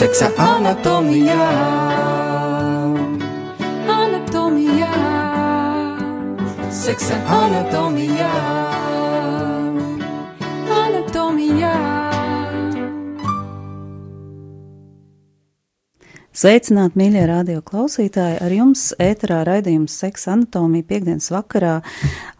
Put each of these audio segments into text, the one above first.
Seksa anatomijā. Anatomijā. Seksa anatomijā. Anatomijā. Sveicināti, mīļie radio klausītāji! Ar jums ēterā raidījums Seksa anatomija piekdienas vakarā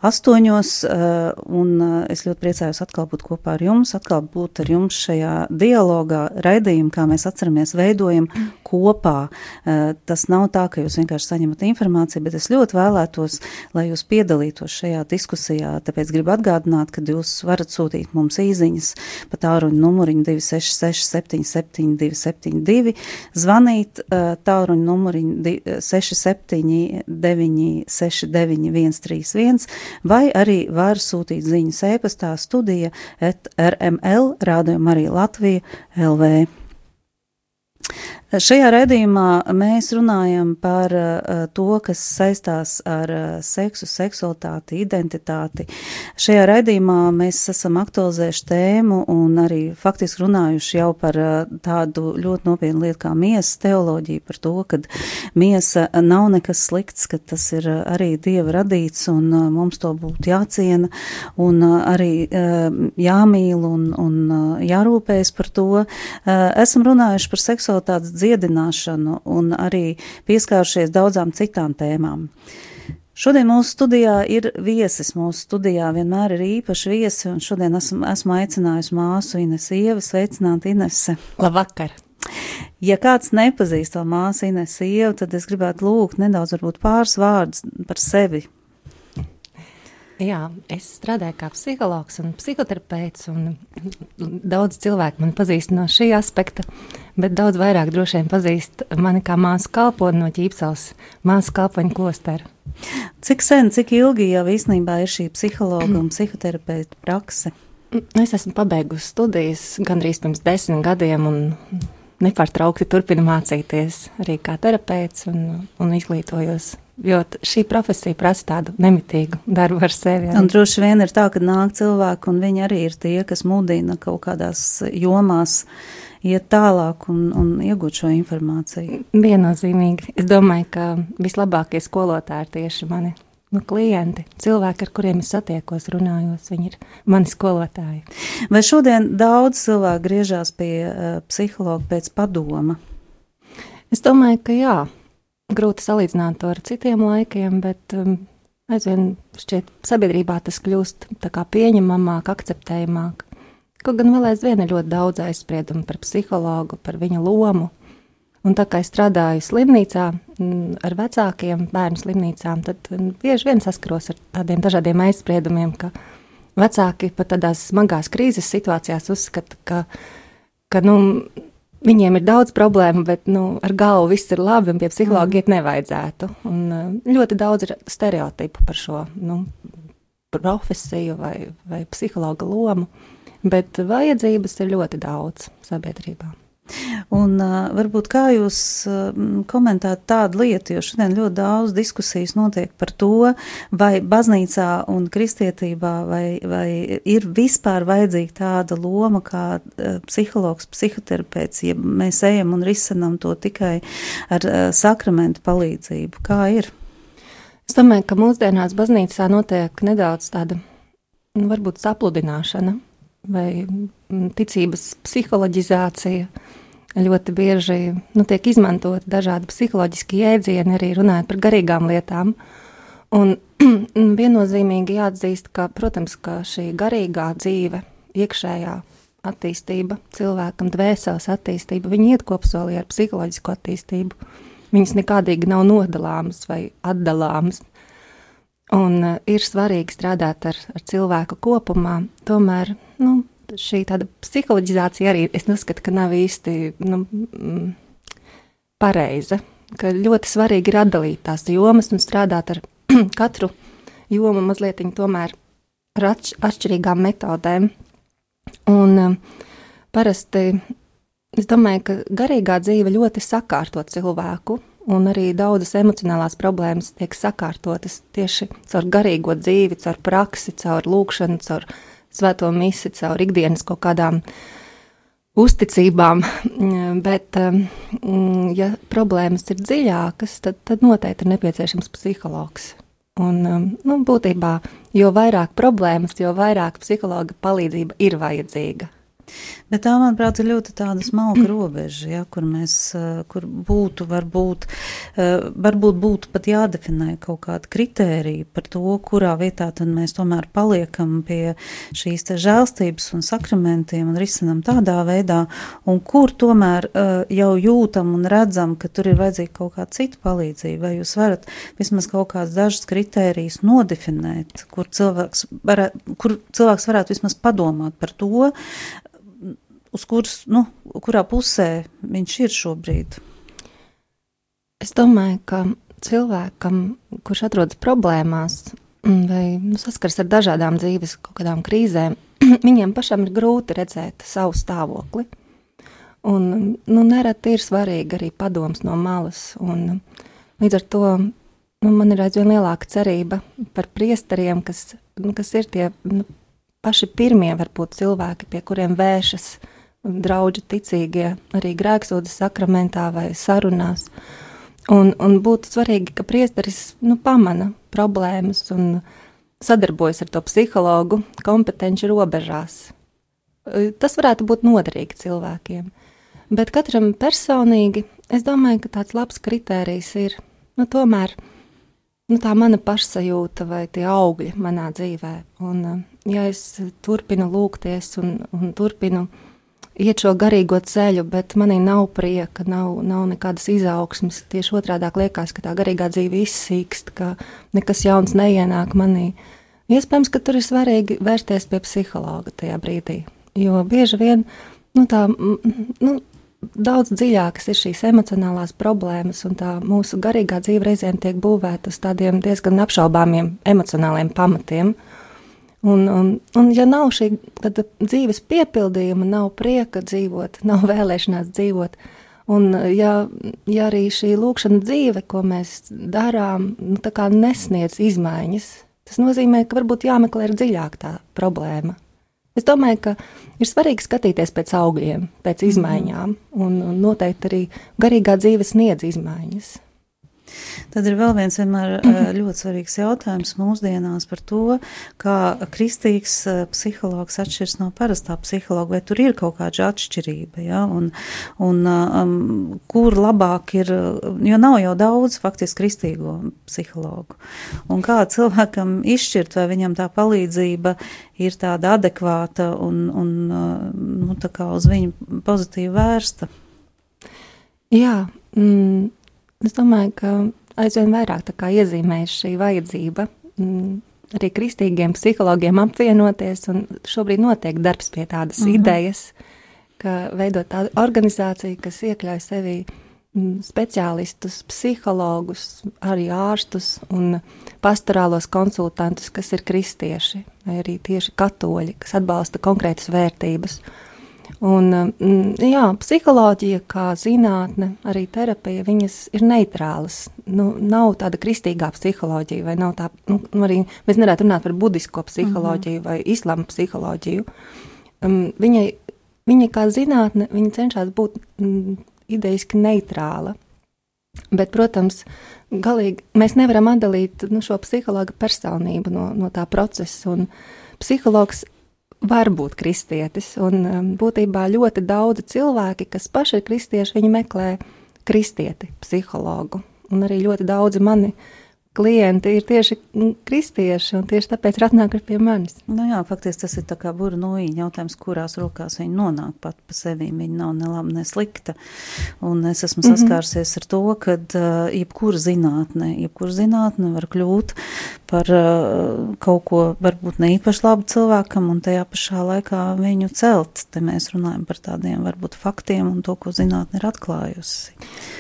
astoņos, uh, un uh, es ļoti priecājos atkal būt kopā ar jums, atkal būt ar jums šajā dialogā, raidījumā, kā mēs atceramies, veidojam kopā. Uh, tas nav tā, ka jūs vienkārši saņemat informāciju, bet es ļoti vēlētos, lai jūs piedalītos šajā diskusijā, tāpēc gribu atgādināt, ka jūs varat sūtīt mums īziņas pa tāruņu numuriņu 266 77 272, zvanīt tāruņu numuriņu 67 969 131, vai arī var sūtīt ziņas e-pastā studija at rml rādījuma arī Latvija LV. Šajā redzījumā mēs runājam par uh, to, kas saistās ar uh, seksu, seksualitāti, identitāti. Šajā redzījumā mēs esam aktualizējuši tēmu un arī faktiski runājuši jau par uh, tādu ļoti nopietnu lietu kā miesas teoloģiju, par to, ka miesa nav nekas slikts, ka tas ir arī Dieva radīts un mums to būtu jāciena un arī jāmīl un, un jārūpējas par to. Esam runājuši par seksualitātes dziedināšanu un arī pieskārušies daudzām citām tēmām. Šodien mūsu studijā ir viesis. Mūsu studijā vienmēr ir īpaši viesi, un šodien esmu, esmu aicinājusi māsu Ines Ievu. Sveicināt, Inese! Labvakar! Ja kāds nepazīst to māsu Ines Ievu, tad es gribētu lūgt nedaudz varbūt pāris vārdus par sevi Jā, es strādāju kā psihologs un psihoterapeits, un daudz cilvēku man pazīst no šī aspekta, bet daudz vairāk droši vien pazīst mani kā māsu kalponi no ķīpsels, māsu kalpoņu klosteru. Cik sen, cik ilgi jau īstenībā ir šī psihologa un psihoterapeita prakse? Es esmu pabeigusi studijas gandrīz pirms desmit gadiem un nepārtraukti turpinu mācīties arī kā terapeits un, un izglītojos jo šī profesija prasa tādu nemitīgu darbu ar sevi. Arī. Un droši vien ir tā, ka nāk cilvēki, un viņi arī ir tie, kas mudina kaut kādās jomās iet tālāk un, un iegūt šo informāciju. Viennozīmīgi. Es domāju, ka vislabākie skolotāji ir tieši mani. Nu, klienti, cilvēki, ar kuriem es satiekos, runājos, viņi ir mani skolotāji. Vai šodien daudz cilvēku griežās pie uh, psihologa pēc padoma? Es domāju, ka jā, grūti salīdzināt to ar citiem laikiem, bet um, aizvien šķiet sabiedrībā tas kļūst tā kā pieņemamāk, akceptējamāk. Kaut gan vēl aizvien ir ļoti daudz aizspriedumu par psihologu, par viņa lomu. Un tā kā es strādāju slimnīcā mm, ar vecākiem, bērnu slimnīcām, tad mm, bieži vien saskaros ar tādiem dažādiem aizspriedumiem, ka vecāki pat tādās smagās krīzes situācijās uzskata, ka, ka nu, Viņiem ir daudz problēmu, bet nu, ar galvu viss ir labi, un pie psihologa mm. iet nevajadzētu. Un, uh, ļoti daudz ir stereotipu par šo nu, profesiju vai, vai psihologa lomu, bet vajadzības ir ļoti daudz sabiedrībā. Un uh, varbūt kā jūs uh, komentētu tādu lietu, jo šodien ļoti daudz diskusijas notiek par to, vai baznīcā un kristietībā vai, vai ir vispār vajadzīga tāda loma kā uh, psihologs, psihoterapeits, ja mēs ejam un risinam to tikai ar uh, sakramentu palīdzību. Kā ir? Es domāju, ka mūsdienās baznīcā notiek nedaudz tāda, nu, varbūt sapludināšana vai ticības psiholoģizācija ļoti bieži nu, tiek izmantot dažādi psiholoģiski jēdzieni, arī runājot par garīgām lietām. Un viennozīmīgi jāatzīst, ka, protams, ka šī garīgā dzīve, iekšējā attīstība, cilvēkam dvēseles attīstība, viņi iet kopsolī ar psiholoģisku attīstību. Viņas nekādīgi nav nodalāmas vai atdalāmas. Un uh, ir svarīgi strādāt ar, ar cilvēku kopumā. Tomēr nu, šī tāda psiholoģizācija arī es uzskatu, ka nav īsti nu, mm, pareiza. Ka ļoti svarīgi ir atdalīt tās jomas un strādāt ar katru jomu mazliet tomēr ar atš atšķirīgām metodēm. Un um, parasti es domāju, ka garīgā dzīve ļoti sakārto cilvēku, un arī daudzas emocionālās problēmas tiek sakārtotas tieši caur garīgo dzīvi, caur praksi, caur lūkšanu, caur svēto misi, caur ikdienas kaut kādām uzticībām, bet, um, ja problēmas ir dziļākas, tad, tad noteikti ir nepieciešams psihologs. Un, um, nu, būtībā, jo vairāk problēmas, jo vairāk psihologa palīdzība ir vajadzīga. Bet tā, manuprāt, ir ļoti tāda smalka robeža, ja, kur mēs, eh, kur būtu, varbūt, eh, varbūt būtu pat jādefinē kaut kāda kritērija par to, kurā vietā tad mēs tomēr paliekam pie šīs te žēlstības un sakramentiem un risinam tādā veidā, un kur tomēr eh, jau jūtam un redzam, ka tur ir vajadzīga kaut kāda cita palīdzība, vai jūs varat vismaz kaut kādas dažas kritērijas nodefinēt, kur cilvēks, varētu, kur cilvēks varētu vismaz padomāt par to, uz kuras, nu, kurā pusē viņš ir šobrīd? Es domāju, ka cilvēkam, kurš atrodas problēmās vai nu, saskars ar dažādām dzīves kaut kādām krīzēm, viņiem pašam ir grūti redzēt savu stāvokli. Un, nu, nereti ir svarīgi arī padoms no malas. Un, līdz ar to nu, man ir aizvien lielāka cerība par priesteriem, kas, nu, kas ir tie nu, paši pirmie, varbūt, cilvēki, pie kuriem vēršas uh, draugi ticīgie arī grēksūdas sakramentā vai sarunās. Un, un būtu svarīgi, ka priesteris nu, pamana problēmas un sadarbojas ar to psihologu kompetenci robežās. Tas varētu būt noderīgi cilvēkiem. Bet katram personīgi es domāju, ka tāds labs kritērijs ir nu, tomēr nu, tā mana pašsajūta vai tie augļi manā dzīvē. Un, ja es turpinu lūgties un, un turpinu uh, iet šo garīgo ceļu, bet manī nav prieka, nav, nav nekādas izaugsmes. Tieši otrādi liekas, ka tā garīgā dzīve izsīkst, ka nekas jauns neienāk manī. Iespējams, ka tur ir svarīgi vērsties pie psihologa tajā brīdī. Jo bieži vien nu, tā, nu, daudz dziļākas ir šīs emocionālās problēmas, un tā mūsu garīgā dzīve reizēm tiek būvēta uz tādiem diezgan apšaubāmiem emocionāliem pamatiem. Uh, Un, un, un, ja nav šī dzīves piepildījuma, nav prieka dzīvot, nav vēlēšanās dzīvot, un ja, ja arī šī lūkšana dzīve, ko mēs darām, nu, nesniedz izmaiņas, tas nozīmē, ka varbūt jāmeklē dziļāk tā problēma. Es domāju, ka ir svarīgi skatīties pēc augļiem, pēc mhm. izmaiņām, un, un noteikti arī garīgā dzīve sniedz izmaiņas. Tad ir vēl viens vienmēr eh, ļoti svarīgs jautājums mūsdienās par to, kā kristīgs eh, psihologs atšķirs no parastā psihologa, vai tur ir kaut kāda atšķirība, ja, un, un um, kur labāk ir, jo nav jau daudz faktiski kristīgo psihologu, un kā cilvēkam izšķirt, vai viņam tā palīdzība ir tāda adekvāta un, un nu, tā kā uz viņu pozitīvi vērsta. Jā, mm, Es domāju, ka aizvien vairāk iezīmējas šī vajadzība mm, arī kristīgiem psihologiem apvienoties, un šobrīd notiek darbs pie tādas -hmm. idejas, ka veidot tādu organizāciju, kas iekļauj sevī mm, speciālistus, psihologus, arī ārstus un pastorālos konsultantus, kas ir kristieši vai arī tieši katoļi, kas atbalsta konkrētas vērtības. Un, mm, jā, psiholoģija, kā zinātne, arī terapija, viņas ir neitrālas. Nu, nav tāda kristīgā psiholoģija, vai nav tā, nu, arī mēs nevarētu runāt par budisko psiholoģiju mm -hmm. vai islāma psiholoģiju. Um, viņai, viņa kā zinātne, viņa cenšas būt mm, idejiski neitrāla. Bet, protams, galīgi mēs nevaram atdalīt nu, šo psihologa personību no, no tā procesa. Psihologs var būt kristietis. Un um, būtībā ļoti daudzi cilvēki, kas paši ir kristieši, viņi meklē kristieti, psihologu. Un arī ļoti daudzi mani klienti ir tieši nu, kristieši, un tieši tāpēc ir atnākuši pie manis. Nu jā, faktiski tas ir tā kā noīņa jautājums, kurās rokās viņi nonāk pat pa sevi. Viņa nav ne laba, ne slikta. Un es esmu mhm. saskārsies mm -hmm. ar to, ka uh, jebkura zinātne, jebkura zinātne var kļūt par uh, kaut ko varbūt ne īpaši labu cilvēkam un tajā pašā laikā viņu celt. Te mēs runājam par tādiem varbūt faktiem un to, ko zinātne ir atklājusi.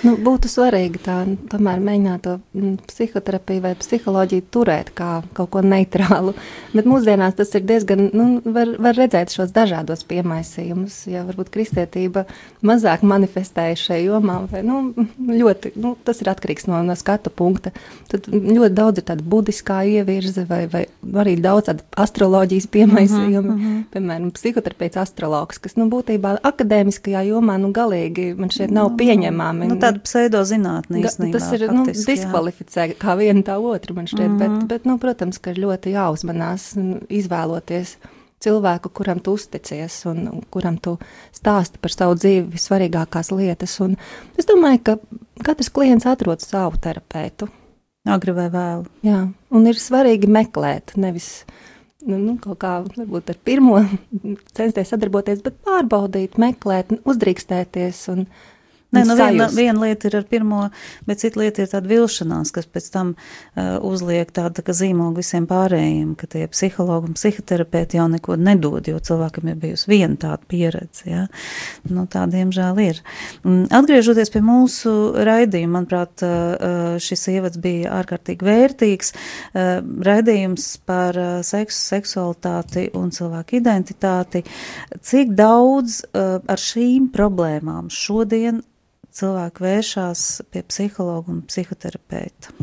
Nu, būtu svarīgi tā, tomēr mēģināt to mm, psihoterapiju vai psiholoģiju turēt kā kaut ko neitrālu. Bet mūsdienās tas ir diezgan, nu, var, var redzēt šos dažādos piemaisījumus. Ja varbūt kristietība mazāk manifestējas šajā jomā, vai nu, ļoti, nu, tas ir atkarīgs no, no skatu punkta. Tad ļoti daudz ir tāda budiskā ievirza, vai, vai arī daudz astroloģijas piemaisījumu. Mm -hmm. Piemēram, psihoterapeits astrologs, kas, nu, būtībā akadēmiskajā jomā, nu, galīgi man šķiet nav pieņemami. Nu, tāda pseidozinātne īstenībā. Tas ir, nu, diskvalificē jā. kā viena tā otra, man šķiet, mm -hmm. bet, bet, nu, protams, ka ļoti jāuzmanās izvēloties cilvēku, kuram tu uzticies un, kuram tu stāsti par savu dzīvi visvarīgākās lietas. Un es domāju, ka katrs klients atrod savu terapeitu. Agri vai vēlu. Jā, un ir svarīgi meklēt, nevis nu, nu, kaut kā varbūt ar pirmo censties sadarboties, bet pārbaudīt, meklēt, uzdrīkstēties un, Nē, nu viena, viena lieta ir ar pirmo, bet cita lieta ir tāda vilšanās, kas pēc tam uh, uzliek tādu tā, zīmogu visiem pārējiem, ka tie psihologi un psihoterapeiti jau neko nedod, jo cilvēkam ir bijusi viena tāda pieredze. Ja? Nu, tā diemžēl ir. Atgriežoties pie mūsu raidījuma, manuprāt, uh, šis ievads bija ārkārtīgi vērtīgs. Uh, raidījums par uh, seksu, seksualitāti un cilvēku identitāti. Cik daudz uh, ar šīm problēmām šodien cilvēki vēršās pie psihologa un psihoterapeita?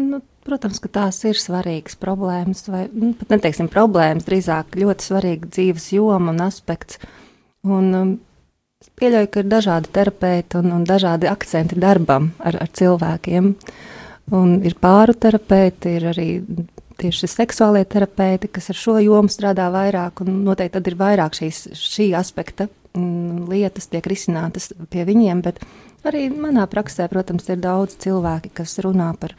Nu, protams, ka tās ir svarīgas problēmas, vai nu, pat neteiksim problēmas, drīzāk ļoti svarīga dzīves joma un aspekts. Un, um, es pieļauju, ka ir dažādi terapeiti un, un dažādi akcenti darbam ar, ar cilvēkiem. Un ir pāru terapeiti, ir arī tieši seksuālie terapeiti, kas ar šo jomu strādā vairāk, un noteikti tad ir vairāk šīs, šī aspekta lietas tiek risinātas pie viņiem, bet arī manā praksē, protams, ir daudz cilvēki, kas runā par,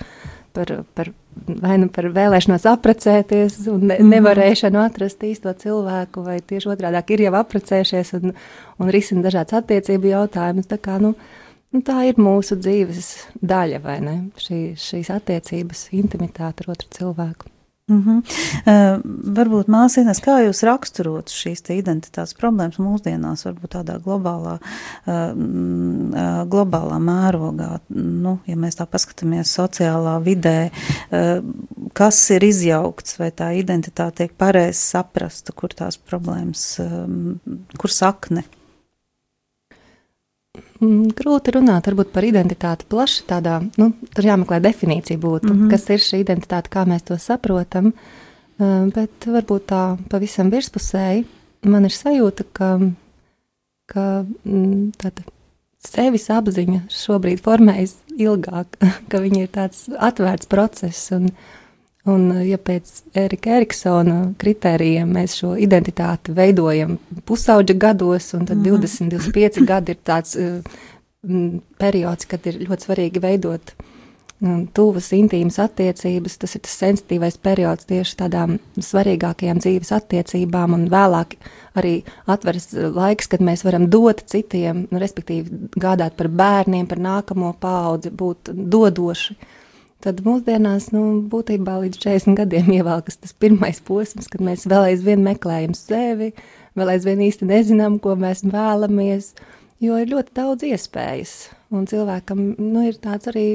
par, par vai nu par vēlēšanos apprecēties un ne, mm. nevarēšanu atrast īsto cilvēku, vai tieši otrādi ir jau apprecējušies un, un risina dažādas attiecību jautājumus. Tā, kā, nu, nu, tā ir mūsu dzīves daļa, vai ne? Šī, šīs attiecības, intimitāte ar otru cilvēku. Mm -hmm. uh, varbūt māsīnās, kā jūs raksturot šīs identitātes problēmas mūsdienās, varbūt tādā globālā, uh, globālā mērogā, nu, ja mēs tā paskatāmies sociālā vidē, uh, kas ir izjaukts, vai tā identitāte tiek pareizi saprasta, kur tās problēmas, um, kur sakne? Mm, grūti runāt varbūt, par identitāti plaši. Tādā, nu, tur jāmeklē definīcija, būtu, mm -hmm. kas ir šī identitāte, kā mēs to saprotam. Uh, bet varbūt tā pavisam virspusēji man ir sajūta, ka, ka mm, tāda sevis apziņa šobrīd formējas ilgāk, ka viņa ir tāds atvērts process. Un, Un, ja pēc Erika Eriksona kritērijiem mēs šo identitāti veidojam pusauģa gados, un tad mm -hmm. 20, 25 gadi ir tāds uh, periods, kad ir ļoti svarīgi veidot um, tuvas, intīmas attiecības, tas ir tas sensitīvais periods tieši tādām svarīgākajām dzīves attiecībām, un vēlāk arī atveras laiks, kad mēs varam dot citiem, nu, respektīvi gādāt par bērniem, par nākamo paudzi, būt dodoši. Uh, Tad mūsdienās, nu, būtībā līdz 40 gadiem ievelkas tas pirmais posms, kad mēs vēl aizvien meklējam sevi, vēl aizvien īsti nezinām, ko mēs vēlamies, jo ir ļoti daudz iespējas. Un cilvēkam nu, ir tāds arī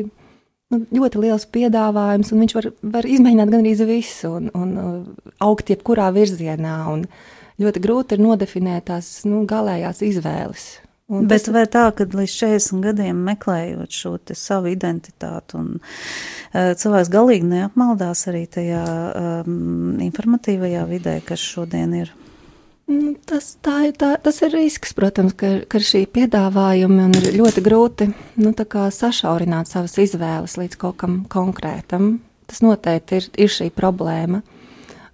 nu, ļoti liels piedāvājums, un viņš var, var izmēģināt gandrīz visu un, un uh, augt jebkurā virzienā. Un ļoti grūti ir nodefinēt tās nu, galējās izvēles. Un Bet tas... vai tā, ka līdz 40 gadiem meklējot šo savu identitāti, un uh, cilvēks galīgi neapmaldās arī tajā um, informatīvajā vidē, kas šodien ir? Nu, tas, tā, tā, tas ir risks, protams, ka, ka šī piedāvājuma ir ļoti grūti nu, sašaurināt savas izvēles līdz kaut kam konkrētam. Tas noteikti ir, ir šī problēma.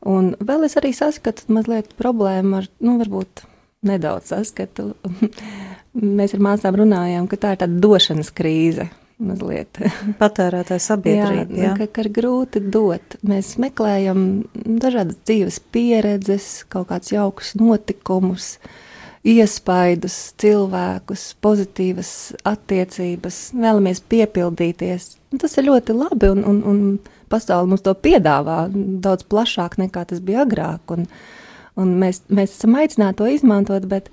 Un vēl es arī saskatu mazliet problēmu ar, nu, varbūt nedaudz saskatu Mēs ar māsām runājām, ka tā ir tāda došanas krīze. Mazliet. Patērētāja sabiedrība. Jā, jā. Ka, ka ir grūti dot. Mēs meklējam dažādas dzīves pieredzes, kaut kādus jaukus notikumus, iespaidus, cilvēkus, pozitīvas attiecības, vēlamies piepildīties. Tas ir ļoti labi, un, un, un pasaule mums to piedāvā daudz plašāk nekā tas bija agrāk. Un, un mēs, mēs esam aicināti to izmantot, bet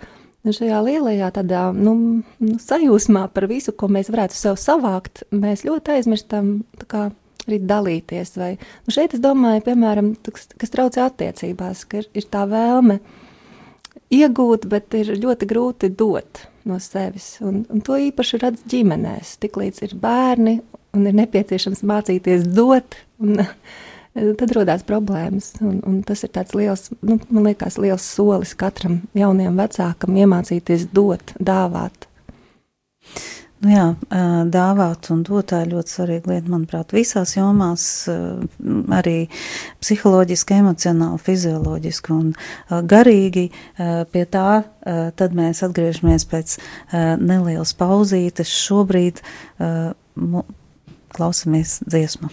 Nu, šajā lielajā tādā, nu, nu, sajūsmā par visu, ko mēs varētu sev savākt, mēs ļoti aizmirstam kā, arī dalīties. Vai, nu šeit es domāju, piemēram, tas, kas traucē attiecībās, ka ir, ir tā vēlme iegūt, bet ir ļoti grūti dot no sevis. Un, un to īpaši redz ģimenēs. Tiklīdz ir bērni un ir nepieciešams mācīties dot, Un, tad radās problēmas. Un, un tas ir tāds liels, nu, man liekas, liels solis katram jaunajam vecākam iemācīties dot, dāvāt. Nu jā, dāvāt un dot tā ir ļoti svarīga lieta, manuprāt, visās jomās, arī psiholoģiski, emocionāli, fizioloģiski un garīgi. Pie tā tad mēs atgriežamies pēc nelielas pauzītes. Šobrīd klausamies dziesmu.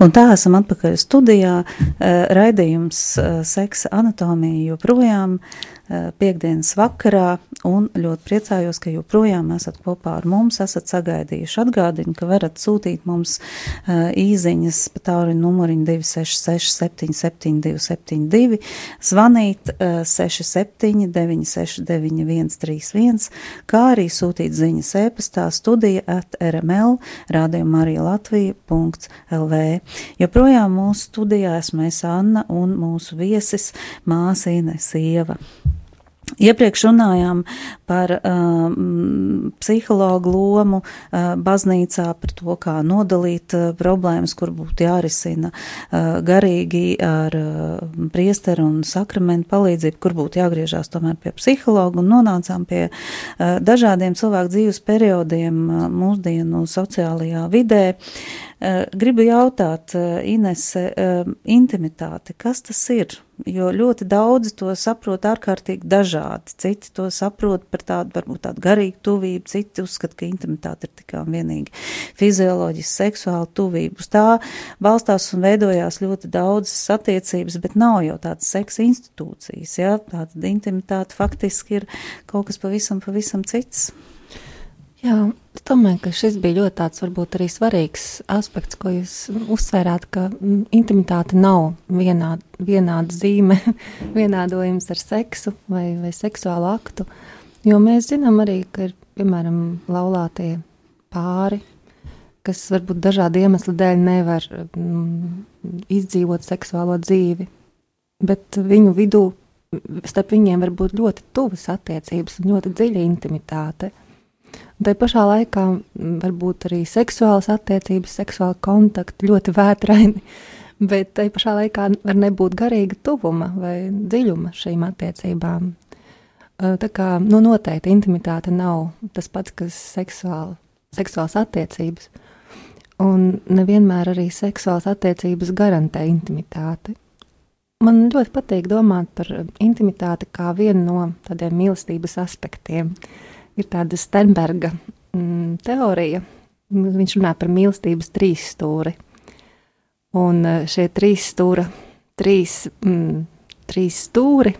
Un tā esam atpakaļ studijā. Eh, raidījums eh, seksa anatomija joprojām piekdienas vakarā, un ļoti priecājos, ka joprojām esat kopā ar mums, esat sagaidījuši. Atgādinu, ka varat sūtīt mums uh, īziņas pa tālruņa numuriņu 266 77 272, zvanīt uh, 67 969 131, kā arī sūtīt ziņas e-pastā studija at rml rādījuma arī Latvija.lv. Joprojām mūsu studijā esmu es Anna un mūsu viesis māsa Ines Ieva. Iepriekš runājām par um, psihologu lomu uh, baznīcā, par to, kā nodalīt uh, problēmas, kur būtu jārisina uh, garīgi ar uh, priesteru un sakramentu palīdzību, kur būtu jāgriežās tomēr pie psihologa un nonācām pie uh, dažādiem cilvēku dzīves periodiem uh, mūsdienu sociālajā vidē. Uh, gribu jautāt, uh, Inese, uh, intimitāte, kas tas ir? Jo ļoti daudzi to saprot ārkārtīgi dažādi. Citi to saprot par tādu, varbūt tādu garīgu tuvību, citi uzskata, ka intimitāte ir tikai un vienīgi fizioloģiski, seksuāla tuvība. Uz tā balstās un veidojās ļoti daudzas attiecības, bet nav jau tādas seksa institūcijas. Ja? Tāda intimitāte faktiski ir kaut kas pavisam, pavisam cits. Jā, es domāju, ka šis bija ļoti tāds varbūt arī svarīgs aspekts, ko jūs uzsvērāt, ka mm, intimitāte nav vienāda, vienāda zīme, vienādojums ar seksu vai, vai seksuālu aktu, jo mēs zinām arī, ka ir, piemēram, laulātie pāri, kas varbūt dažādu iemeslu dēļ nevar mm, izdzīvot seksuālo dzīvi, bet viņu vidū starp viņiem var būt ļoti tuvas attiecības un ļoti dziļa intimitāte. Tā pašā laikā var būt arī seksuālas attiecības, seksuāla kontakta, ļoti vētraini, bet tai pašā laikā var nebūt garīga tuvuma vai dziļuma šīm attiecībām. Tā kā nu, noteikti intimitāte nav tas pats, kas seksuāli, seksuāls attiecības. Un nevienmēr arī seksuāls attiecības garantē intimitāti. Man ļoti patīk domāt par intimitāti kā vienu no tādiem mīlestības aspektiem. Uh, ir tāda Steinberga mm, teorija. Viņš runā par mīlestības trīs stūri. Un e, šie trīs stūra, trīs, mm, trīs stūri,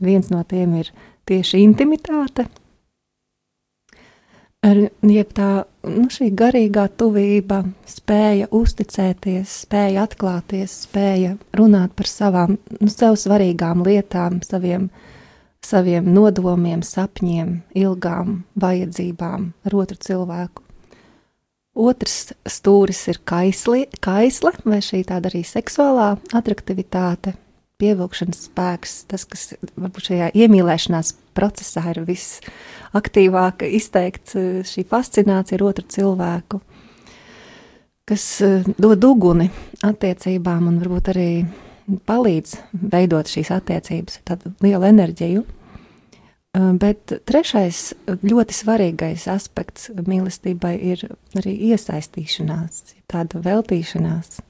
viens no tiem ir tieši intimitāte, ar jeb tā nu, garīgā tuvība, spēja uzticēties, spēja atklāties, spēja runāt par savām, nu, sev svarīgām lietām, saviem uh, saviem nodomiem, sapņiem, ilgām vajadzībām ar otru cilvēku. Otrs stūris ir kaisli, kaisle, vai šī tāda arī seksuālā attraktivitāte, pievilkšanas spēks, tas, kas varbūt šajā iemīlēšanās procesā ir visaktīvāk izteikts, šī fascinācija ar otru cilvēku, kas eh, dod uguni attiecībām un varbūt arī palīdz veidot šīs attiecības, tādu lielu enerģiju. Bet trešais ļoti svarīgais aspekts mīlestībai ir arī iesaistīšanās, tāda veltīšanās,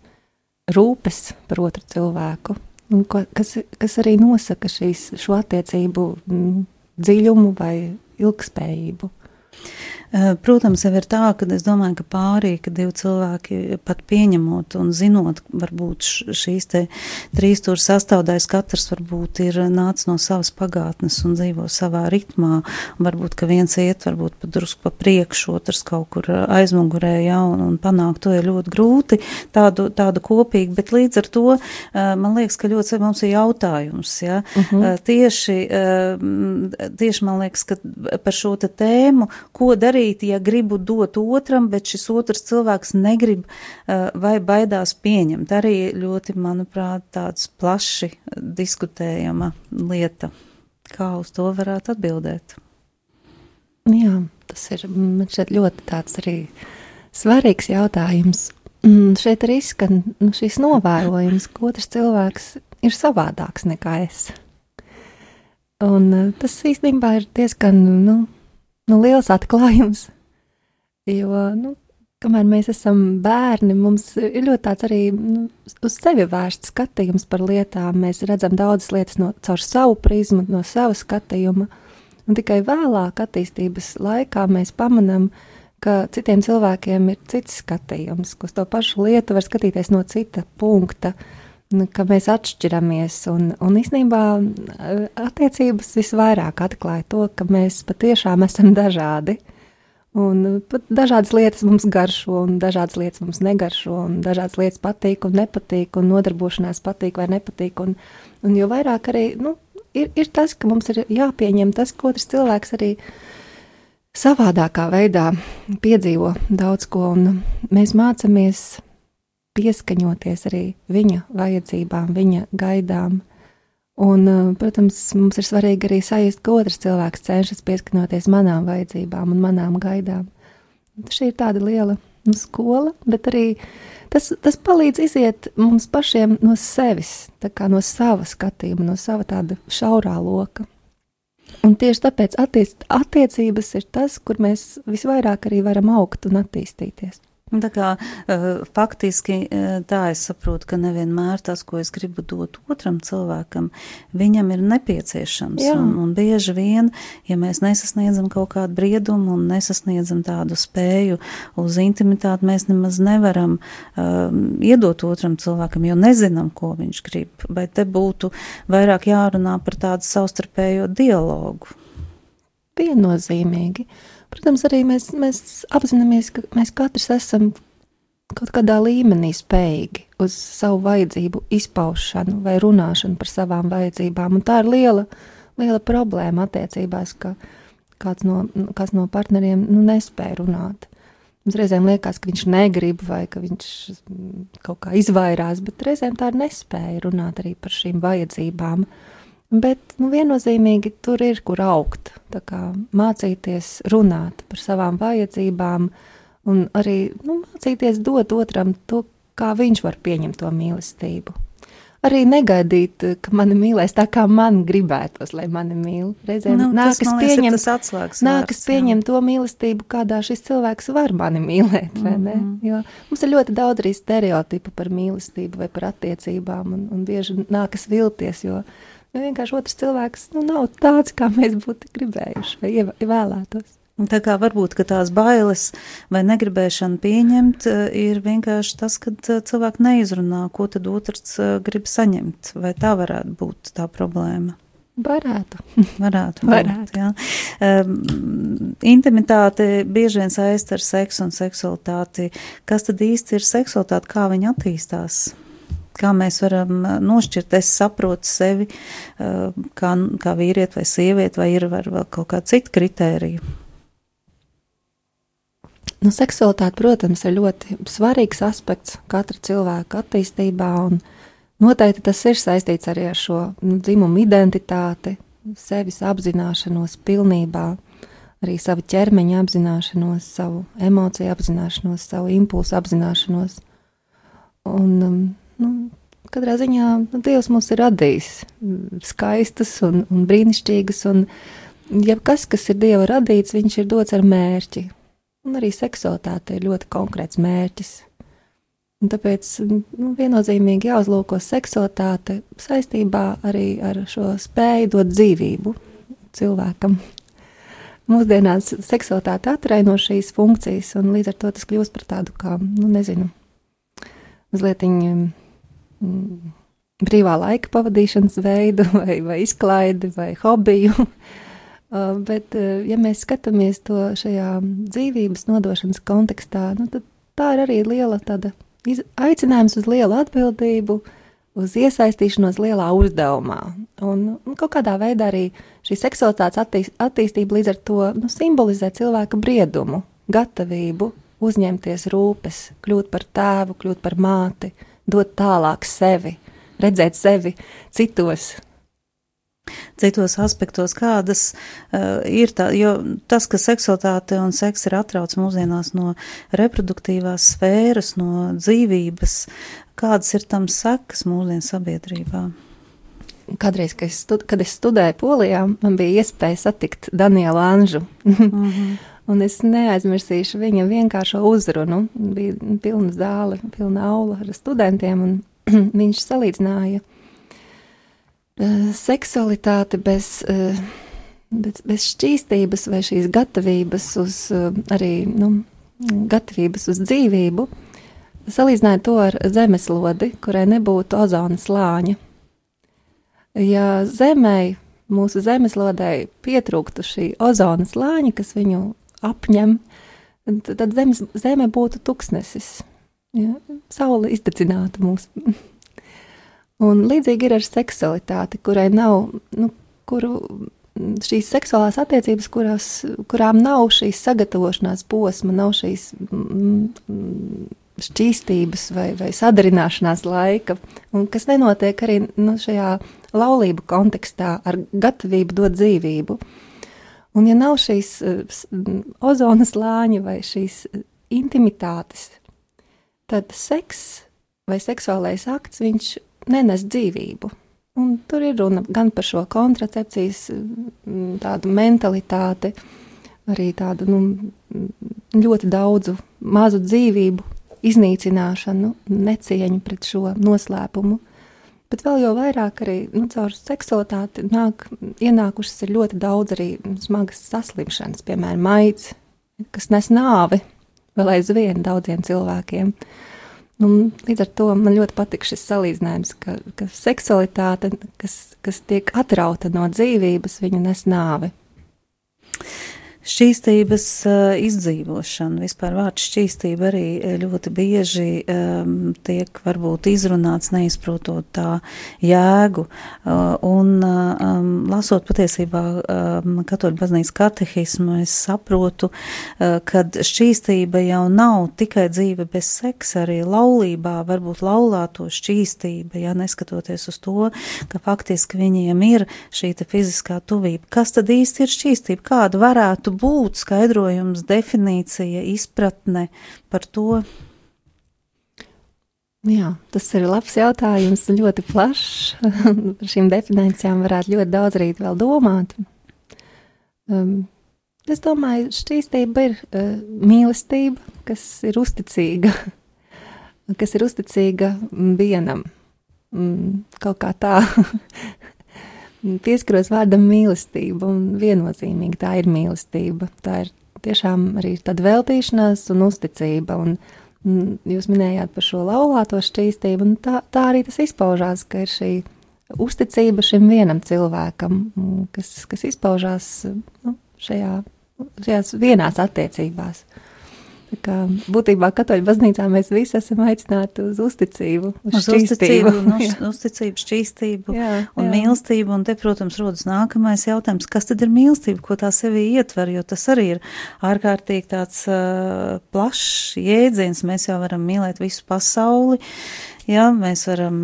rūpes par otru cilvēku, kas, kas arī nosaka šīs, šo attiecību dziļumu vai ilgspējību. Eh, protams, jau ir tā, ka es domāju, ka pārī, ka divi cilvēki pat pieņemot un zinot, varbūt šīs te trīs tur sastāvdaļas katrs varbūt ir nācis no savas pagātnes un dzīvo savā ritmā. Varbūt, ka viens iet varbūt pat drusku pa priekšu, otrs kaut kur aizmugurē, jā, un, un panākt to ir ļoti grūti tādu, tādu kopīgu, bet līdz ar to eh, man liekas, ka ļoti mums ir jautājums, jā. Uh mhm. eh, -huh. Tieši, tieši man liekas, ka par šo te tēmu, ko darīt darīt, ja gribu dot otram, bet šis otrs cilvēks negrib uh, vai baidās pieņemt. Arī ļoti, manuprāt, tāds plaši diskutējama lieta. Kā uz to varētu atbildēt? Jā, tas ir ļoti tāds arī svarīgs jautājums. Un šeit arī skan nu, šīs novērojums, ka otrs cilvēks ir savādāks nekā es. Un uh, tas īstenībā ir diezgan, nu, nu, liels atklājums. Jo, nu, kamēr mēs esam bērni, mums ir ļoti tāds arī nu, uz sevi vērsts skatījums par lietām. Mēs redzam daudzas lietas no, caur savu prizmu, no sava skatījuma. Un tikai vēlāk, attīstības laikā, mēs pamanām, ka citiem cilvēkiem ir cits skatījums, ka uz to pašu lietu var skatīties no cita punkta. Uh, ka mēs atšķiramies. Un, un īstenībā eh, attiecības visvairāk atklāja to, ka mēs patiešām esam dažādi. Un eh, pat dažādas lietas mums garšo, un dažādas lietas mums negaršo, un dažādas lietas patīk un nepatīk, un nodarbošanās patīk vai nepatīk. Un, un jo vairāk arī nu, ir, ir tas, ka mums ir jāpieņem tas, ka otrs cilvēks arī savādākā veidā piedzīvo daudz ko, un mēs mācāmies pieskaņoties arī viņa vajadzībām, viņa gaidām. Un, uh, protams, mums ir svarīgi arī sajust, ka otrs cilvēks cenšas pieskaņoties manām vajadzībām un manām gaidām. Šī ir tāda liela nu, skola, bet arī tas, tas palīdz iziet mums pašiem no sevis, no sava skatījuma, no sava tāda šaurā loka. Un tieši tāpēc attiec, attiecības ir tas, kur mēs visvairāk arī varam augt un attīstīties. Tā kā uh, faktiski uh, tā es saprotu, ka nevienmēr tas, ko es gribu dot otram cilvēkam, viņam ir nepieciešams. Jā. Un, un bieži vien, ja mēs nesasniedzam kaut kādu briedumu un nesasniedzam tādu spēju uz intimitāti, mēs nemaz nevaram uh, iedot otram cilvēkam, jo nezinām, ko viņš grib. Vai te būtu vairāk jārunā par tādu savstarpējo dialogu? Viennozīmīgi. Protams, arī mēs, mēs apzināmies, ka mēs katrs esam kaut kādā līmenī spējīgi uz savu vajadzību izpaušanu vai runāšanu par savām vajadzībām. Un tā ir liela, liela problēma attiecībās, ka kāds no, kāds no partneriem nu, nespēja runāt. Mums reizēm liekas, ka viņš negrib vai ka viņš kaut kā izvairās, bet reizēm tā ir nespēja runāt arī par šīm vajadzībām. Uh, Bet nu, viennozīmīgi tur ir kur augt. Mācīties runāt par savām vajadzībām, un arī nu, mācīties dot otram to, kā viņš var pieņemt to mīlestību. Arī negaidīt, ka mani mīlēs tā, kā man gribētos, lai mani mīl. Reizēm nu, nākas tas, pieņemt, tas atslēgas nākas vārds, pieņemt to mīlestību, kādā šis cilvēks var mani mīlēt. Mm -hmm. Jo mums ir ļoti daudz arī stereotipu par mīlestību vai par attiecībām, un, un bieži nākas vilties, jo Nu, vienkārši otrs cilvēks nu, nav tāds, kā mēs būtu gribējuši vai vēlētos. Tā kā varbūt tās bailes vai negribēšana pieņemt eh, ir vienkārši tas, ka eh, cilvēki neizrunā, ko tad otrs eh, grib saņemt. Vai tā varētu būt tā problēma? Varētu. Varētu. Varētu. Būt, jā. Um, intimitāte bieži vien saist ar seksu un seksualitāti. Kas tad īsti ir seksualitāte, kā viņa attīstās? Kā mēs varam nošķirt, es saprotu sevi kā, kā vīrieti vai sievieti, vai ir vēl kaut kāda cita kritērija. Nu, seksualitāte, protams, ir ļoti svarīgs aspekts katra cilvēka attīstībā, un noteikti tas ir saistīts arī ar šo nu, dzimumu identitāti, sevis apzināšanos pilnībā, arī savu ķermeņa apzināšanos, savu emociju apzināšanos, savu impulsu apzināšanos. Un, um, nu, katrā ziņā nu, Dievs mūs ir radījis mm, skaistas un, un brīnišķīgas, un jebkas, kas ir Dieva radīts, viņš ir dots ar mērķi. Un arī seksualitāte ir ļoti konkrēts mērķis. Un tāpēc nu, viennozīmīgi jāuzlūko seksualitāte saistībā arī ar šo spēju dot dzīvību cilvēkam. Mūsdienās seksualitāte atraino šīs funkcijas, un līdz ar to tas kļūst par tādu kā, nu, nezinu, mazliet Mm, brīvā laika pavadīšanas veidu, vai, vai izklaidi, vai hobiju. Uh, bet, uh, ja mēs skatāmies to šajā dzīvības nodošanas kontekstā, nu, tad tā ir arī liela tāda aicinājums uz lielu atbildību, uz iesaistīšanos lielā uzdevumā. Un, un kaut kādā veidā arī šī seksualitātes attīst, attīstība līdz ar to nu, simbolizē cilvēka briedumu, gatavību uzņemties rūpes, kļūt par tēvu, kļūt par māti, uh, dot tālāk sevi, redzēt sevi citos. Citos aspektos, kādas uh, ir tā, jo tas, ka seksualitāte un seks ir atrauc mūsdienās no reproduktīvās sfēras, no dzīvības, kādas ir tam sekas mūsdienu sabiedrībā? Kādreiz, kad es, stud, kad es studēju Polijā, man bija iespēja satikt Danielu Anžu. mm -hmm. Un es neaizmirsīšu viņa vienkāršo uzrunu. Bija pilna zāle, pilna aula ar studentiem, un viņš salīdzināja uh, seksualitāti bez, uh, bez, bez šķīstības vai šīs gatavības uz uh, arī, nu, gatavības uz dzīvību. Salīdzināja to ar zemeslodi, kurai nebūtu ozona slāņa. Ja zemē, mūsu zemeslodē pietrūktu šī ozona slāņa, kas viņu apņem, tad zemes, zeme būtu tuksnesis. Ja? Saule izdedzinātu mūs. Un līdzīgi ir ar seksualitāti, kurai nav, nu, kuru šīs seksuālās attiecības, kurās, kurām nav šīs sagatavošanās posma, nav šīs mm, šķīstības vai, vai sadarināšanās laika, un kas nenotiek arī nu, šajā laulību kontekstā ar gatavību dot dzīvību. Uh, Un, ja nav šīs uh, ozona slāņa vai šīs uh, intimitātes, tad seks vai seksuālais akts viņš nenes dzīvību. Un tur ir runa gan par šo kontracepcijas tādu mentalitāti, arī tādu nu, ļoti daudzu mazu dzīvību iznīcināšanu, necieņu pret šo noslēpumu. Bet vēl jau vairāk arī nu, caur seksualitāti nāk, ienākušas ir ļoti daudz arī smagas saslimšanas, piemēram, maids, kas nes nāvi vēl aizvien daudziem cilvēkiem. Nu, līdz ar to man ļoti patīk šis salīdzinājums, ka, ka seksualitāte, kas, kas tiek atrauta no dzīvības, viņa nes nāvi šķīstības uh, izdzīvošana. Vispār vārds šķīstība arī eh, ļoti bieži um, tiek varbūt izrunāts neizprotot tā jēgu. Uh, un um, lasot patiesībā um, katoļu baznīcas katehismu, es saprotu, uh, ka šķīstība jau nav tikai dzīve bez seksa, arī laulībā varbūt laulāto šķīstība, ja neskatoties uz to, ka faktiski viņiem ir šī fiziskā tuvība. Kas tad īsti ir šķīstība? Kāda varētu būt skaidrojums, definīcija, izpratne par to? Jā, tas ir labs jautājums, ļoti plašs. Par šīm definīcijām varētu ļoti daudz arī vēl domāt. Um, es domāju, šķīstība ir uh, mīlestība, kas ir uzticīga, kas ir uzticīga vienam. Mm, kaut kā tā pieskaros vārdam mīlestība, un viennozīmīgi tā ir mīlestība. Tā ir tiešām arī tāda veltīšanās un uzticība. Un, un jūs minējāt par šo laulāto šķīstību, un tā, tā arī tas izpaužās, ka ir šī uzticība šim vienam cilvēkam, kas, kas izpaužās nu, šajā, šajās vienās attiecībās. Kā, būtībā katoļu baznīcā mēs visi esam aicināti uz uzticību, uz, uz uzticību, uz, uzticību, šķīstību jā, un jā. mīlestību. Un te, protams, rodas nākamais jautājums, kas tad ir mīlestība, ko tā sevī ietver, jo tas arī ir ārkārtīgi tāds uh, plašs jēdziens. Mēs jau varam mīlēt visu pasauli, Jā, mēs varam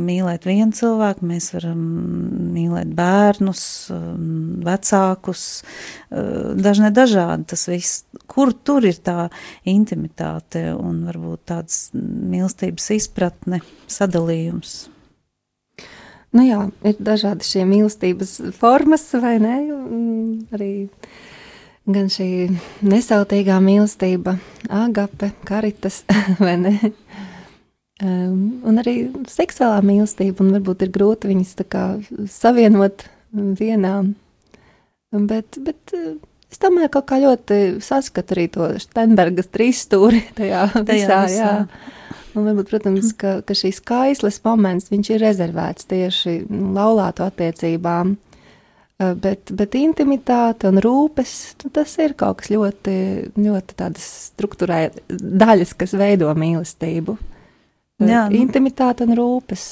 mīlēt vienu cilvēku, mēs varam mīlēt bērnus, vecākus, dažne dažādi tas viss. Kur tur ir tā intimitāte un varbūt tāds mīlestības izpratne, sadalījums? Nu jā, ir dažādi šie mīlestības formas, vai ne? Arī gan šī nesautīgā mīlestība, agape, karitas, vai ne? Um, un arī seksuālā mīlestība, un varbūt ir grūti viņas kā, savienot vienā. Bet, bet eh, es domāju, ka kā ļoti saskatu arī to Steinbergas trīsstūri tajā, tajā visā. Jā. Un varbūt, protams, ka, ka šīs kaisles moments, viņš ir rezervēts tieši nu, laulāto attiecībām. Eh, bet, bet intimitāte un rūpes, nu, tas ir kaut kas ļoti, ļoti tādas struktūrē daļas, kas veido mīlestību. Jā, nu. intimitāte un rūpes.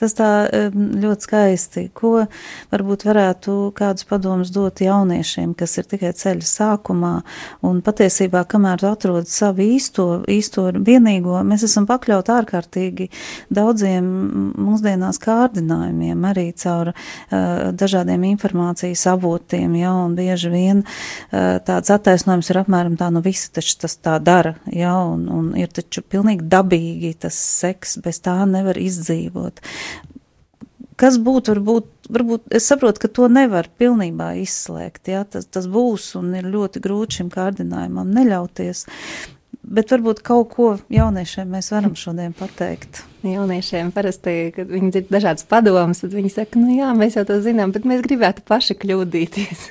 Tas tā ļoti skaisti. Ko varbūt varētu kādus padomus dot jauniešiem, kas ir tikai ceļa sākumā un patiesībā, kamēr atrod savu īsto, īsto vienīgo, mēs esam pakļaut ārkārtīgi daudziem mūsdienās kārdinājumiem, arī caur uh, dažādiem informācijas avotiem, ja, un bieži vien uh, tāds attaisnojums ir apmēram tā, nu visi taču tas tā dara, ja, un, un ir taču pilnīgi dabīgi tas seks, bez tā nevar izdzīvot. Kas būtu, varbūt, varbūt es saprotu, ka to nevar pilnībā izslēgt, jā, tas, tas būs un ir ļoti grūti šim kārdinājumam neļauties, bet varbūt kaut ko jauniešiem mēs varam šodien pateikt jauniešiem parasti, kad viņi dzird dažādas padomas, tad viņi saka, nu jā, mēs jau to zinām, bet mēs gribētu paši kļūdīties.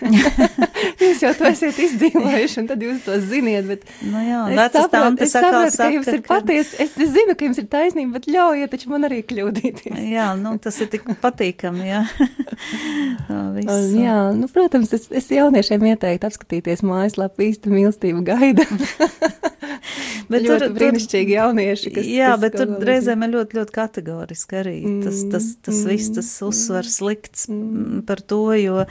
jūs jau to esat izdzīvojuši, un tad jūs to ziniet, bet nu jā, es saprotu, es saprotu, ka jums ir patiesi, es, zinu, ka jums ir taisnība, bet ļaujiet taču man arī kļūdīties. jā, nu tas ir tik patīkami, jā. un, jā, nu, protams, es, es jauniešiem ieteiktu apskatīties mājaslapu īsta mīlestība gaida. bet tur brīnišķīgi jaunieši, kas. Jā, kas bet tur reizēm ir ļoti ļoti, ļoti kategoriski arī tas, tas, tas mm, viss, tas uzsvars likts mm. par to, jo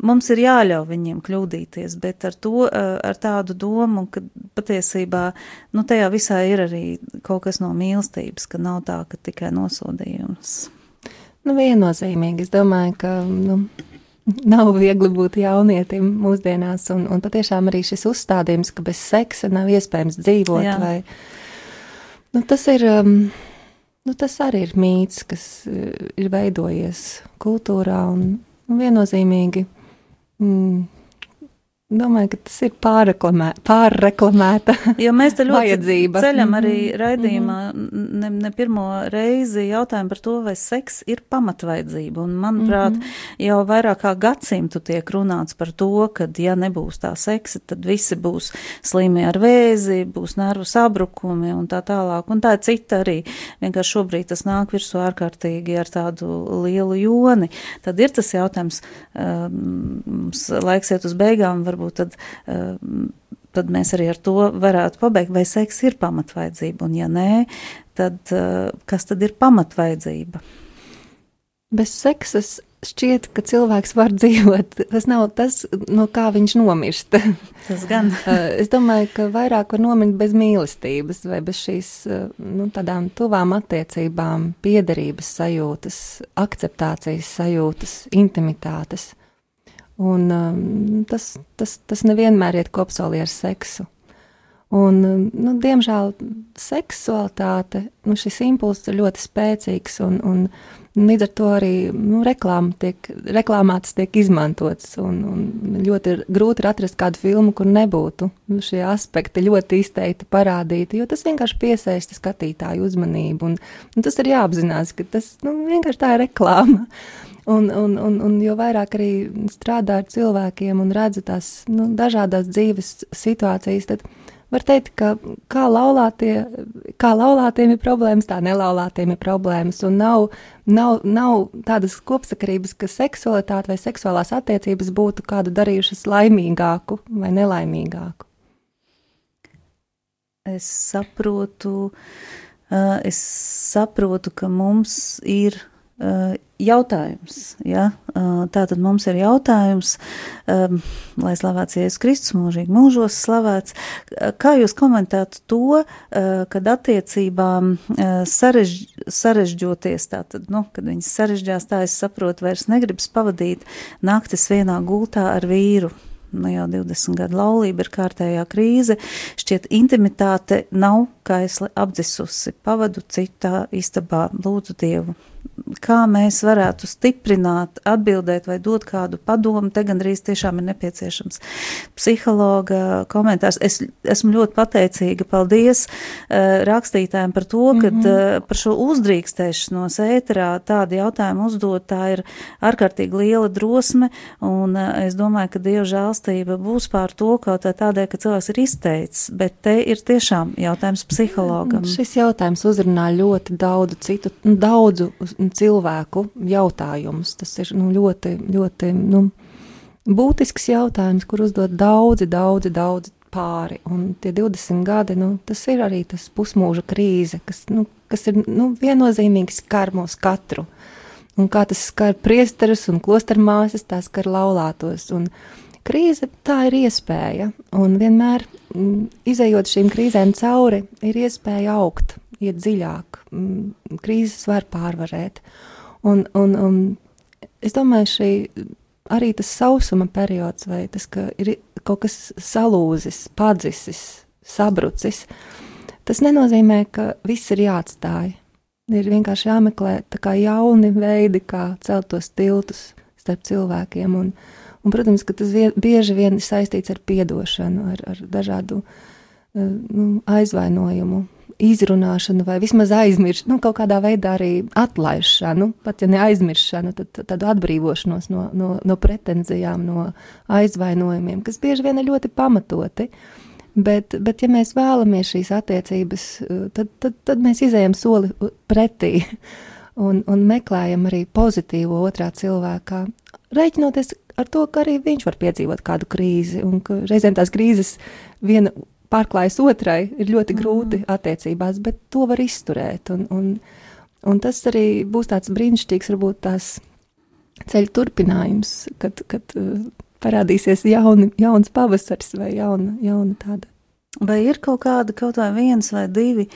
mums ir jāļauj viņiem kļūdīties, bet ar to, ar tādu domu, ka patiesībā, nu, tajā visā ir arī kaut kas no mīlestības, ka nav tā, ka tikai nosodījums. Nu, viennozīmīgi, es domāju, ka, nu, nav viegli būt jaunietim mūsdienās, un, un patiešām arī šis uzstādījums, ka bez seksa nav iespējams dzīvot, Jā. vai, nu, tas ir, um, Nu, tas arī ir mīts, kas eh, ir veidojies kultūrā un, un viennozīmīgi. Mm, Domāju, ka tas ir pārreklamē, pārreklamēta. Jo mēs te ļoti ceļam arī Mhm, raidījumā ne, ne pirmo reizi jautājumu par to, vai seks ir pamatvajadzība. Un, manuprāt, Mhm. jau vairāk kā gadsimtu tiek runāts par to, ka, ja nebūs tā seksa, tad visi būs slimi ar vēzi, būs nervu sabrukumi un tā tālāk. Un tā ir cita arī. Vienkārši šobrīd tas nāk virsū ārkārtīgi ar tādu lielu joni. Tad ir tas jautājums, um, laiks iet uz beigām, varbūt tad. Um, tad mēs arī ar to varētu pabeigt, vai seks ir pamatvajadzība, un ja nē, tad uh, kas tad ir pamatvajadzība? Bez seksas šķiet, ka cilvēks var dzīvot. Tas nav tas, no kā viņš nomirst. Tas gan. Uh, es domāju, ka vairāk var nomirt bez mīlestības vai bez šīs nu, tādām tuvām attiecībām, piederības sajūtas, akceptācijas sajūtas, intimitātes. Un um, tas, tas, tas nevienmēr iet kopsolī ar seksu. Un, um, nu, diemžēl seksualitāte, nu, šis impulss ir ļoti spēcīgs, un, un līdz ar to arī nu, reklāma tiek, reklāmātas tiek izmantotas. Un, un ļoti ir grūti ir atrast kādu filmu, kur nebūtu nu, šie aspekti ļoti izteikti parādīti, jo tas vienkārši piesaista skatītāju uzmanību. Un, un tas ir jāapzinās, ka tas nu, vienkārši tā ir reklāma. Un, un, un, un jo vairāk arī strādā ar cilvēkiem un redzu tās nu, dažādas dzīves situācijas, tad var teikt, ka kā, laulātie, kā laulātiem ir problēmas, tā nelaulātiem ir problēmas. Un nav, nav, nav tādas kopsakarības, ka seksualitāte vai seksuālās attiecības būtu kādu darījušas laimīgāku vai nelaimīgāku. Es saprotu, es saprotu, ka mums ir jautājums. Ja? Uh, tātad mums ir jautājums, um, lai slavēts Jēzus Kristus mūžīgi mūžos slavēts. Kā jūs komentētu to, kad attiecībām sarež, sarežģoties, tātad, nu, kad viņas sarežģās, tā es saprotu, vairs negribas pavadīt naktis vienā gultā ar vīru. Nu, jau 20 gadu laulība ir kārtējā krīze. Šķiet, intimitāte nav kaisli apdzisusi. Pavadu citā istabā, lūdzu Dievu kā mēs varētu stiprināt, atbildēt vai dot kādu padomu, te gandrīz tiešām ir nepieciešams psihologa komentārs. Es esmu ļoti pateicīga, paldies uh, rakstītājiem par to, ka mm -hmm. uh, par šo uzdrīkstēšanos ēterā tādu jautājumu uzdot, tā ir ārkārtīgi liela drosme, un uh, es domāju, ka Dieva žēlstība būs pār to kaut tā tādēļ, ka cilvēks ir izteicis, bet te ir tiešām jautājums psihologam. Šis jautājums uzrunā ļoti daudzu citu, daudzu cilvēku jautājumus. Tas ir nu, ļoti, ļoti nu, būtisks jautājums, kur uzdod daudzi, daudzi, daudzi pāri. Un tie 20 gadi, nu, tas ir arī tas pusmūža krīze, kas, nu, kas ir nu, viennozīmīgi skar mūs katru. Un kā tas skar priesterus un klostermāsas, tā skar laulātos. Un krīze tā ir iespēja, un vienmēr m, izējot šīm krīzēm cauri, ir iespēja augt, iet dziļāk. M, krīzes var pārvarēt. Un, un, un es domāju, šī arī tas sausuma periods, vai tas, ka ir kaut kas salūzis, padzisis, sabrucis, tas nenozīmē, ka viss ir jāatstāj. Ir vienkārši jāmeklē jauni veidi, kā celt tos tiltus starp cilvēkiem. Un, un, protams, ka tas vie, bieži vien ir saistīts ar piedošanu, ar, ar dažādu nu, aizvainojumu, izrunāšanu, vai vismaz aizmiršanu, nu, kaut kādā veidā arī atlaišanu, pat ja ne aizmiršanu, tad tādu atbrīvošanos no, no, no pretenzijām, no aizvainojumiem, kas bieži vien ir ļoti pamatoti. Bet, bet ja mēs vēlamies šīs attiecības, tad, tad, tad mēs izējām soli pretī un, un meklējam arī pozitīvo otrā cilvēkā. Rēķinoties ar to, ka arī viņš var piedzīvot kādu krīzi, un ka reizēm tās krīzes viena pārklājas otrai, ir ļoti grūti attiecībās, bet to var izturēt. Un, un, un tas arī būs tāds brīnišķīgs, varbūt tās ceļu turpinājums, kad, kad uh, parādīsies jauni, jauns pavasars vai jauna, jauna tāda. Vai ir kaut kāda, kaut vai viens vai divi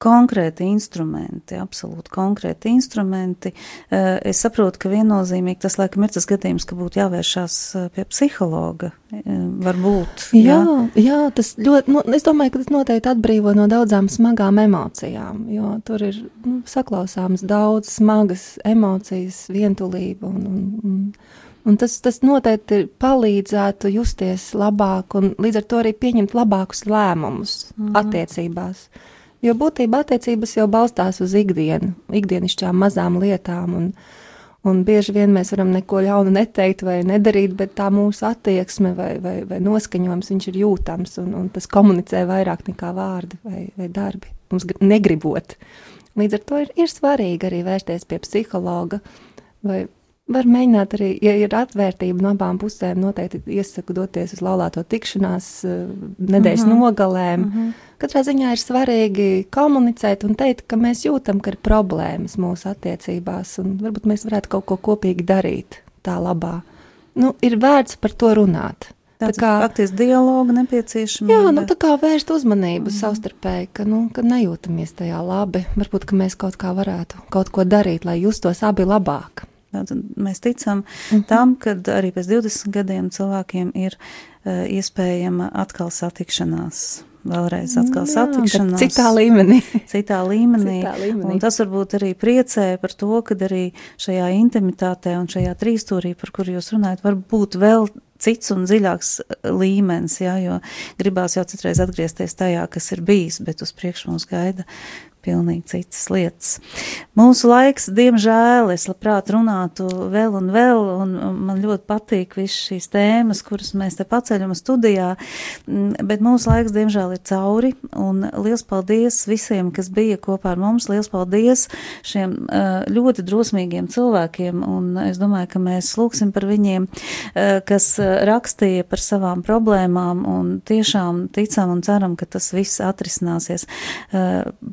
konkrēti instrumenti, absolūti konkrēti instrumenti. Es saprotu, ka viennozīmīgi tas, laikam, ir tas gadījums, ka būtu jāvēršās pie psihologa. Varbūt. Jā, jā, jā tas ļoti, nu, es domāju, ka tas noteikti atbrīvo no daudzām smagām emocijām, jo tur ir nu, saklausāms daudz smagas emocijas, vientulība un, un, un Un tas, tas noteikti palīdzētu justies labāk un līdz ar to arī pieņemt labākus lēmumus mm. attiecībās. Jo būtībā attiecības jau balstās uz ikdienu, ikdienišķām mazām lietām. Un, un bieži vien mēs varam neko ļaunu neteikt vai nedarīt, bet tā mūsu attieksme vai, vai, vai noskaņojums ir jūtams un, un tas komunicē vairāk nekā vārdi vai, vai darbi. Mums negribot. Līdz ar to ir, ir svarīgi arī vērsties pie psihologa vai Var mēģināt arī, ja ir atvērtība no abām pusēm, noteikti iesaku doties uz laulāto tikšanās eh, nedēļas mm -hmm. nogalēm. Mm -hmm. Katrā ziņā ir svarīgi komunicēt un teikt, ka mēs jūtam, ka ir problēmas mūsu attiecībās, un varbūt mēs varētu kaut ko kopīgi darīt tā labā. Nu, ir vērts par to runāt. Tāds tā kā faktiski dialogu nepieciešams. Jā, nu tā kā vērst uzmanību mm. savstarpēji, ka, nu, ka nejūtamies tajā labi. Varbūt, ka mēs kaut kā varētu kaut ko darīt, lai justos abi labāk. Tātad mēs ticam mm -hmm. tam, ka arī pēc 20 gadiem cilvēkiem ir uh, iespējama atkal satikšanās. Vēlreiz atkal Jā, satikšanās. Citā līmenī. citā līmenī. Citā līmenī. Un tas varbūt arī priecē par to, ka arī šajā intimitātē un šajā trīstūrī, par kuru jūs runājat, var būt vēl cits un dziļāks eh, līmenis, jā, jo gribās jau citreiz atgriezties tajā, kas ir bijis, bet uz priekšu mums gaida pilnīgi citas lietas. Mūsu laiks, diemžēl, es labprāt runātu vēl un vēl, un man ļoti patīk visas šīs tēmas, kuras mēs te paceļam studijā, mm, bet mūsu laiks, diemžēl, ir cauri, un liels paldies visiem, kas bija kopā ar mums, liels paldies šiem ļoti drosmīgiem cilvēkiem, un es domāju, ka mēs lūksim par viņiem, kas rakstīja par savām problēmām, un tiešām ticam un ceram, ka tas viss atrisināsies.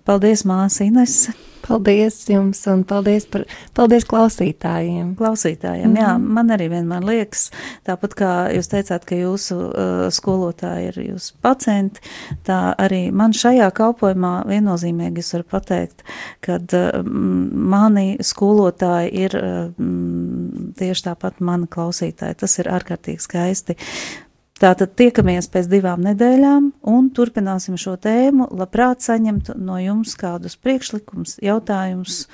Paldies! Paldies, māsa Ines! Paldies jums un paldies par paldies klausītājiem. Klausītājiem, mm -hmm. jā, mhm. man arī vienmēr liekas, tāpat kā jūs teicāt, ka jūsu uh, skolotāji ir jūsu pacienti, tā arī man šajā kalpojumā viennozīmīgi es varu pateikt, kad uh, mani skolotāji ir uh, tieši tāpat mani klausītāji. Tas ir ārkārtīgi skaisti. Tātad tiekamies pēc divām nedēļām un turpināsim šo tēmu. Labprāt saņemt no jums kādus priekšlikumus, jautājumus.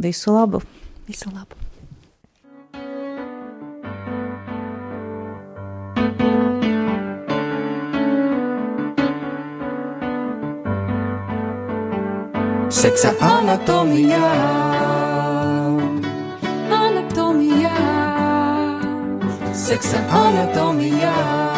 Visu labu! Visu labu! Seksa anatomijā. Anatomijā. Seksa anatomijā.